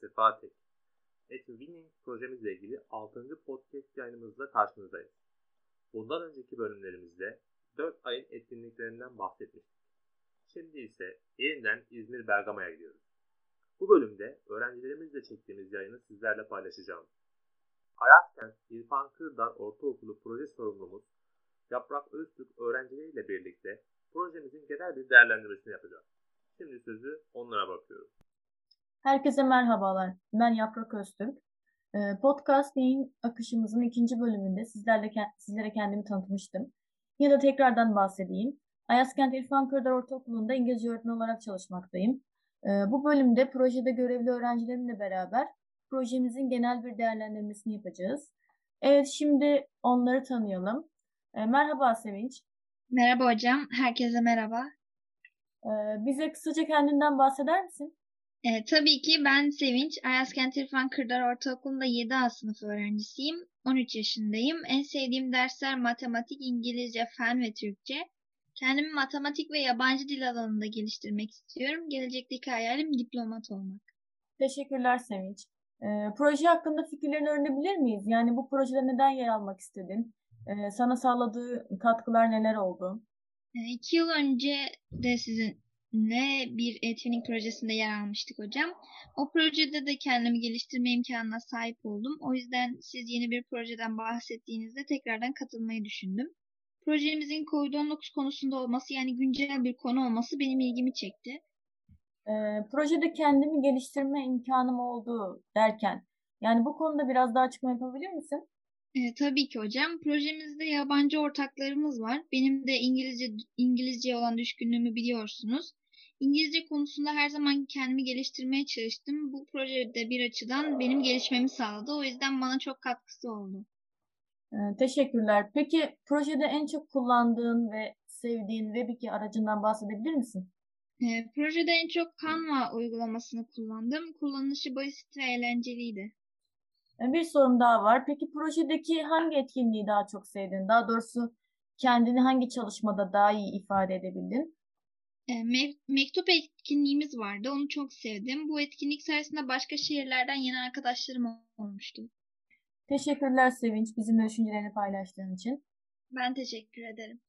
Sefa Tek. Etwinning projemizle ilgili 6. podcast yayınımızda karşınızdayız. Bundan önceki bölümlerimizde 4 ayın etkinliklerinden bahsetmiştik. Şimdi ise yeniden İzmir Bergama'ya gidiyoruz. Bu bölümde öğrencilerimizle çektiğimiz yayını sizlerle paylaşacağım. Ayakkent İrfan Kırdar Ortaokulu proje sorumlumuz Yaprak Öztürk öğrencileriyle birlikte projemizin genel bir değerlendirmesini yapacağız. Şimdi sözü onlara bakıyorum. Herkese merhabalar. Ben Yaprak Öztürk. Ee, podcast yayın akışımızın ikinci bölümünde sizlerle sizlere kendimi tanıtmıştım. Ya da tekrardan bahsedeyim. Ayaskent İrfan Kırdar Ortaokulu'nda İngilizce öğretmen olarak çalışmaktayım. Ee, bu bölümde projede görevli öğrencilerimle beraber projemizin genel bir değerlendirmesini yapacağız. Evet şimdi onları tanıyalım. Ee, merhaba Sevinç. Merhaba hocam. Herkese merhaba. Bize kısaca kendinden bahseder misin? E, tabii ki ben Sevinç. Ayaskent İrfan Kırdar Ortaokulu'nda 7A sınıf öğrencisiyim. 13 yaşındayım. En sevdiğim dersler matematik, İngilizce, fen ve Türkçe. Kendimi matematik ve yabancı dil alanında geliştirmek istiyorum. Gelecekteki hayalim diplomat olmak. Teşekkürler Sevinç. E, proje hakkında fikirlerini öğrenebilir miyiz? Yani bu projede neden yer almak istedin? E, sana sağladığı katkılar neler oldu? E, iki yıl önce de sizin ne bir etkinlik projesinde yer almıştık hocam. O projede de kendimi geliştirme imkanına sahip oldum. O yüzden siz yeni bir projeden bahsettiğinizde tekrardan katılmayı düşündüm. Projemizin COVID-19 konusunda olması yani güncel bir konu olması benim ilgimi çekti. E, projede kendimi geliştirme imkanım oldu derken yani bu konuda biraz daha açıklama yapabilir misin? E, tabii ki hocam. Projemizde yabancı ortaklarımız var. Benim de İngilizce İngilizce olan düşkünlüğümü biliyorsunuz. İngilizce konusunda her zaman kendimi geliştirmeye çalıştım. Bu projede bir açıdan benim gelişmemi sağladı. O yüzden bana çok katkısı oldu. Ee, teşekkürler. Peki projede en çok kullandığın ve sevdiğin Webiki aracından bahsedebilir misin? E, projede en çok Canva uygulamasını kullandım. Kullanışı basit ve eğlenceliydi. Ee, bir sorum daha var. Peki projedeki hangi etkinliği daha çok sevdin? Daha doğrusu kendini hangi çalışmada daha iyi ifade edebildin? Me mektup etkinliğimiz vardı. Onu çok sevdim. Bu etkinlik sayesinde başka şehirlerden yeni arkadaşlarım olmuştu. Teşekkürler Sevinç bizimle düşüncelerini paylaştığın için. Ben teşekkür ederim.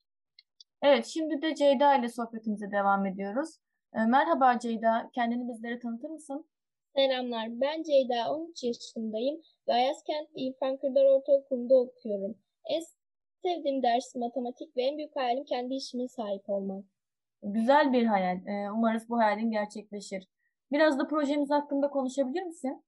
Evet şimdi de Ceyda ile sohbetimize devam ediyoruz. Merhaba Ceyda, kendini bizlere tanıtır mısın? Selamlar, ben Ceyda, 13 yaşındayım ve Ayaskent İrfan Kırdar Ortaokulu'nda okuyorum. En sevdiğim ders matematik ve en büyük hayalim kendi işime sahip olmak. Güzel bir hayal. Ee, umarız bu hayalin gerçekleşir. Biraz da projemiz hakkında konuşabilir misin?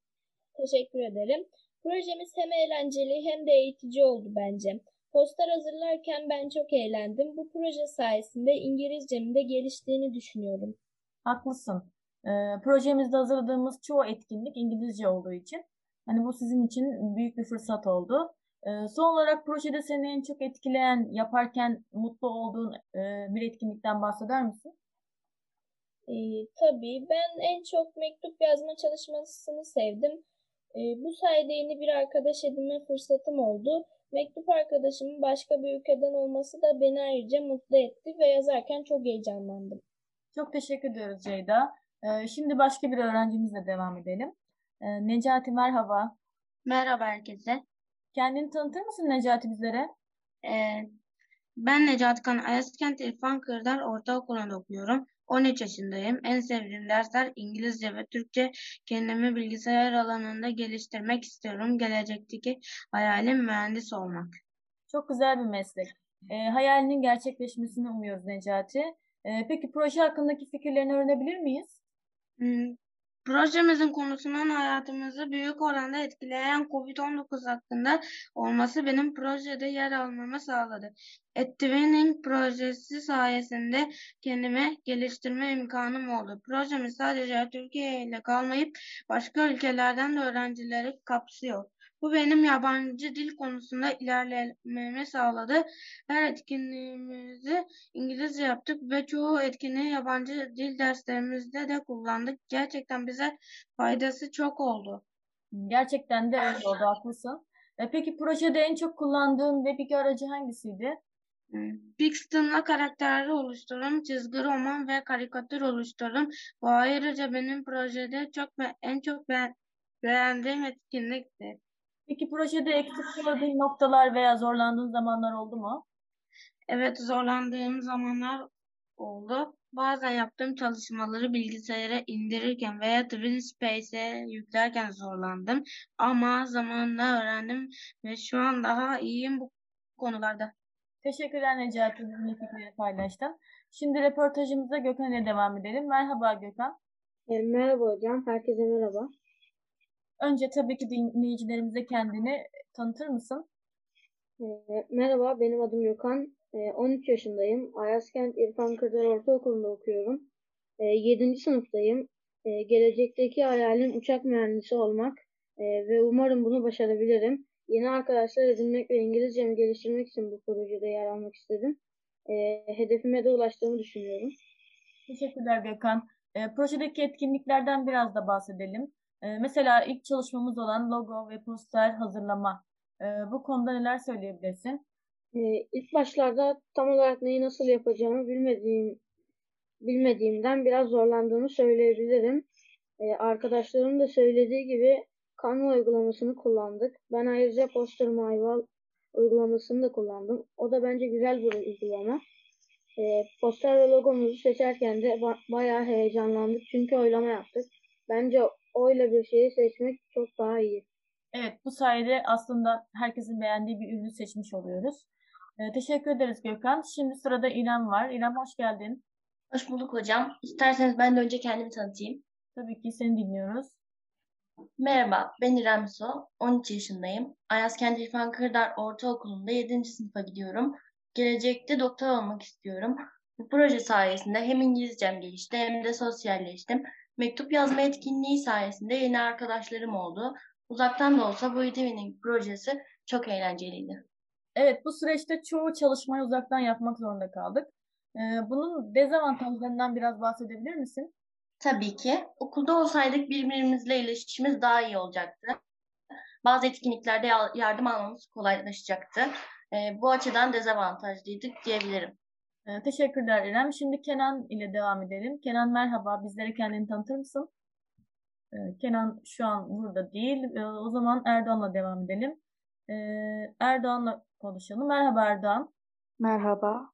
Teşekkür ederim. Projemiz hem eğlenceli hem de eğitici oldu bence. Poster hazırlarken ben çok eğlendim. Bu proje sayesinde İngilizcemin de geliştiğini düşünüyorum. Haklısın. Ee, projemizde hazırladığımız çoğu etkinlik İngilizce olduğu için hani bu sizin için büyük bir fırsat oldu. Ee, son olarak projede seni en çok etkileyen, yaparken mutlu olduğun e, bir etkinlikten bahseder misin? E, tabii. Ben en çok mektup yazma çalışmasını sevdim. E, bu sayede yeni bir arkadaş edinme fırsatım oldu. Mektup arkadaşımın başka bir ülkeden olması da beni ayrıca mutlu etti ve yazarken çok heyecanlandım. Çok teşekkür ediyoruz Ceyda. Ee, şimdi başka bir öğrencimizle devam edelim. Ee, Necati merhaba. Merhaba herkese. Kendini tanıtır mısın Necati bizlere? Ee, ben Necati Kan Ayaskent İrfan Kırdar Ortaokulu'nda okuyorum. 13 yaşındayım. En sevdiğim dersler İngilizce ve Türkçe. Kendimi bilgisayar alanında geliştirmek istiyorum. Gelecekteki hayalim mühendis olmak. Çok güzel bir meslek. E, hayalinin gerçekleşmesini umuyoruz Necati. E, peki proje hakkındaki fikirlerini öğrenebilir miyiz? Projemizin konusunun hayatımızı büyük oranda etkileyen COVID-19 hakkında olması benim projede yer almamı sağladı. Etwinning projesi sayesinde kendime geliştirme imkanım oldu. Projemiz sadece Türkiye ile kalmayıp başka ülkelerden de öğrencileri kapsıyor. Bu benim yabancı dil konusunda ilerlememi sağladı. Her etkinliğimizi İngilizce yaptık ve çoğu etkinliği yabancı dil derslerimizde de kullandık. Gerçekten bize faydası çok oldu. Gerçekten de öyle oldu, haklısın. E, peki projede en çok kullandığın web aracı hangisiydi? Pixton'la karakterleri oluşturdum. Çizgi roman ve karikatür oluşturdum. Bu ayrıca benim projede çok ve en çok beğendiğim etkinlikti. Peki projede eksik gördüğün noktalar veya zorlandığın zamanlar oldu mu? Evet zorlandığım zamanlar oldu. Bazen yaptığım çalışmaları bilgisayara indirirken veya TwinSpace'e yüklerken zorlandım. Ama zamanla öğrendim ve şu an daha iyiyim bu konularda. Teşekkürler Necati bizimle fikirleri paylaştın. Şimdi röportajımıza Gökhan ile devam edelim. Merhaba Gökhan. E, merhaba hocam, herkese merhaba. Önce tabii ki dinleyicilerimize kendini tanıtır mısın? E, merhaba, benim adım Gökhan. E, 13 yaşındayım. Ayaskent İrfan Kırdar Ortaokulu'nda okuyorum. E, 7. sınıftayım. E, gelecekteki hayalim uçak mühendisi olmak e, ve umarım bunu başarabilirim. Yeni arkadaşlar edinmek ve İngilizcemi geliştirmek için bu projede yer almak istedim. E, hedefime de ulaştığımı düşünüyorum. Teşekkürler Gökhan. E, projedeki etkinliklerden biraz da bahsedelim. E, mesela ilk çalışmamız olan logo ve poster hazırlama. E, bu konuda neler söyleyebilirsin? E, ilk başlarda tam olarak neyi nasıl yapacağımı bilmediğim bilmediğimden biraz zorlandığımı söyleyebilirim. Arkadaşlarım da söylediği gibi Canva uygulamasını kullandık. Ben ayrıca Poster Myval uygulamasını da kullandım. O da bence güzel bir uygulama. E, poster ve logomuzu seçerken de ba bayağı heyecanlandık çünkü oylama yaptık. Bence oyla bir şeyi seçmek çok daha iyi. Evet, bu sayede aslında herkesin beğendiği bir ürünü seçmiş oluyoruz. Ee, teşekkür ederiz Gökhan. Şimdi sırada İrem var. İrem hoş geldin. Hoş bulduk hocam. İsterseniz ben de önce kendimi tanıtayım. Tabii ki seni dinliyoruz. Merhaba, ben İrem Su. 13 yaşındayım. Ayaskent İrfan Kırdar Ortaokulu'nda 7. sınıfa gidiyorum. Gelecekte doktor olmak istiyorum. Bu proje sayesinde hem İngilizcem gelişti hem de sosyalleştim. Mektup yazma etkinliği sayesinde yeni arkadaşlarım oldu. Uzaktan da olsa bu eğitimin projesi çok eğlenceliydi. Evet, bu süreçte çoğu çalışmayı uzaktan yapmak zorunda kaldık. Ee, bunun dezavantajlarından biraz bahsedebilir misin? Tabii ki. Okulda olsaydık birbirimizle iletişimimiz daha iyi olacaktı. Bazı etkinliklerde yardım almamız kolaylaşacaktı. Ee, bu açıdan dezavantajlıydık diyebilirim. Ee, teşekkürler İrem. Şimdi Kenan ile devam edelim. Kenan merhaba. Bizlere kendini tanıtır mısın? Ee, Kenan şu an burada değil. Ee, o zaman Erdoğan'la devam edelim. Ee, Erdoğan'la konuşalım. Merhaba Erdoğan. Merhaba,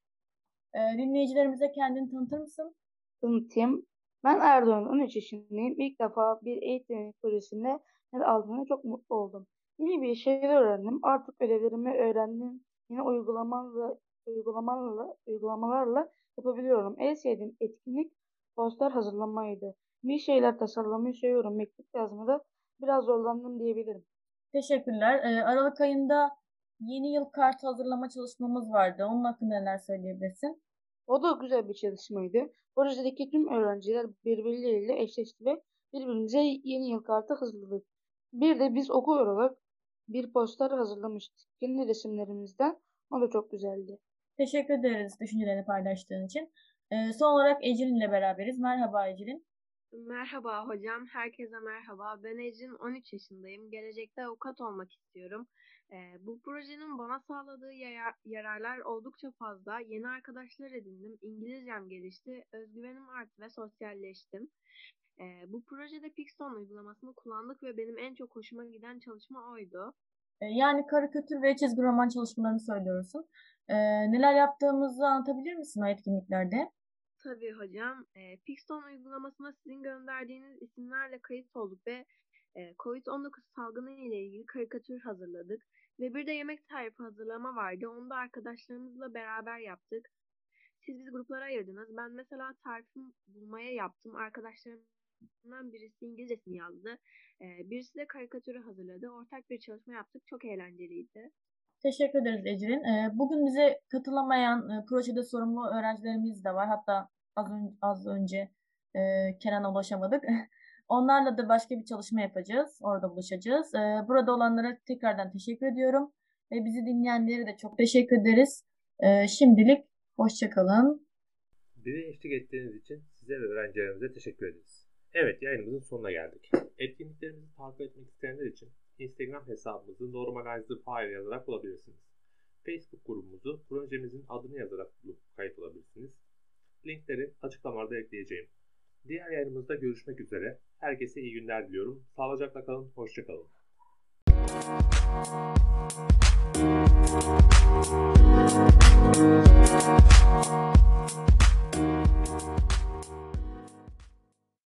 Ee, dinleyicilerimize kendini tanıtır mısın? tanıtayım. Ben Erdoğan, 13 yaşındayım. İlk defa bir eğitim projesinde yer aldığımda çok mutlu oldum. Yeni bir şeyler öğrendim. Artık ödevlerimi öğrendim. Yine uygulamalarla, uygulamalarla, uygulamalarla yapabiliyorum. En sevdiğim etkinlik poster hazırlamaydı. Bir şeyler tasarlamayı seviyorum. Mektup yazmada biraz zorlandım diyebilirim. Teşekkürler. Ee, Aralık ayında yeni yıl kartı hazırlama çalışmamız vardı. Onun hakkında neler söyleyebilirsin? O da güzel bir çalışmaydı. Projedeki tüm öğrenciler birbirleriyle eşleşti ve birbirimize yeni yıl kartı hazırladık. Bir de biz okul olarak bir poster hazırlamıştık. Kendi resimlerimizden. O da çok güzeldi. Teşekkür ederiz düşüncelerini paylaştığın için. Ee, son olarak Ecrin ile beraberiz. Merhaba Ecrin. Merhaba hocam, herkese merhaba. Ben Ecrin, 13 yaşındayım. Gelecekte avukat olmak istiyorum. Ee, bu projenin bana sağladığı yara- yararlar oldukça fazla. Yeni arkadaşlar edindim, İngilizcem gelişti, özgüvenim arttı ve sosyalleştim. Ee, bu projede Pixton uygulamasını kullandık ve benim en çok hoşuma giden çalışma oydu. Ee, yani karikatür ve çizgi roman çalışmalarını söylüyorsun. Ee, neler yaptığımızı anlatabilir misin o etkinliklerde? Tabii hocam. E, Pixton uygulamasına sizin gönderdiğiniz isimlerle kayıt olduk ve e, COVID-19 salgını ile ilgili karikatür hazırladık. Ve bir de yemek tarifi hazırlama vardı. Onu da arkadaşlarımızla beraber yaptık. Siz bizi gruplara ayırdınız. Ben mesela tarifimi bulmaya yaptım. Arkadaşlarımdan birisi İngilizcesini yazdı. E, birisi de karikatürü hazırladı. Ortak bir çalışma yaptık. Çok eğlenceliydi. Teşekkür ederiz Ecrin. Ee, bugün bize katılamayan e, projede sorumlu öğrencilerimiz de var. Hatta az, ön- az önce e, Kenan'a ulaşamadık. Onlarla da başka bir çalışma yapacağız. Orada buluşacağız. Ee, burada olanlara tekrardan teşekkür ediyorum. Ve bizi dinleyenlere de çok teşekkür ederiz. Ee, şimdilik hoşça kalın. Bize eşlik ettiğiniz için size ve öğrencilerimize teşekkür ederiz. Evet yayınımızın sonuna geldik. Etkinliklerimizi takip etmek isteyenler için Instagram hesabımızı Normalizer Fire yazarak bulabilirsiniz. Facebook grubumuzu projemizin adını yazarak bulup kayıt olabilirsiniz. Linkleri açıklamalarda ekleyeceğim. Diğer yayınımızda görüşmek üzere. Herkese iyi günler diliyorum. Sağlıcakla kalın, hoşçakalın.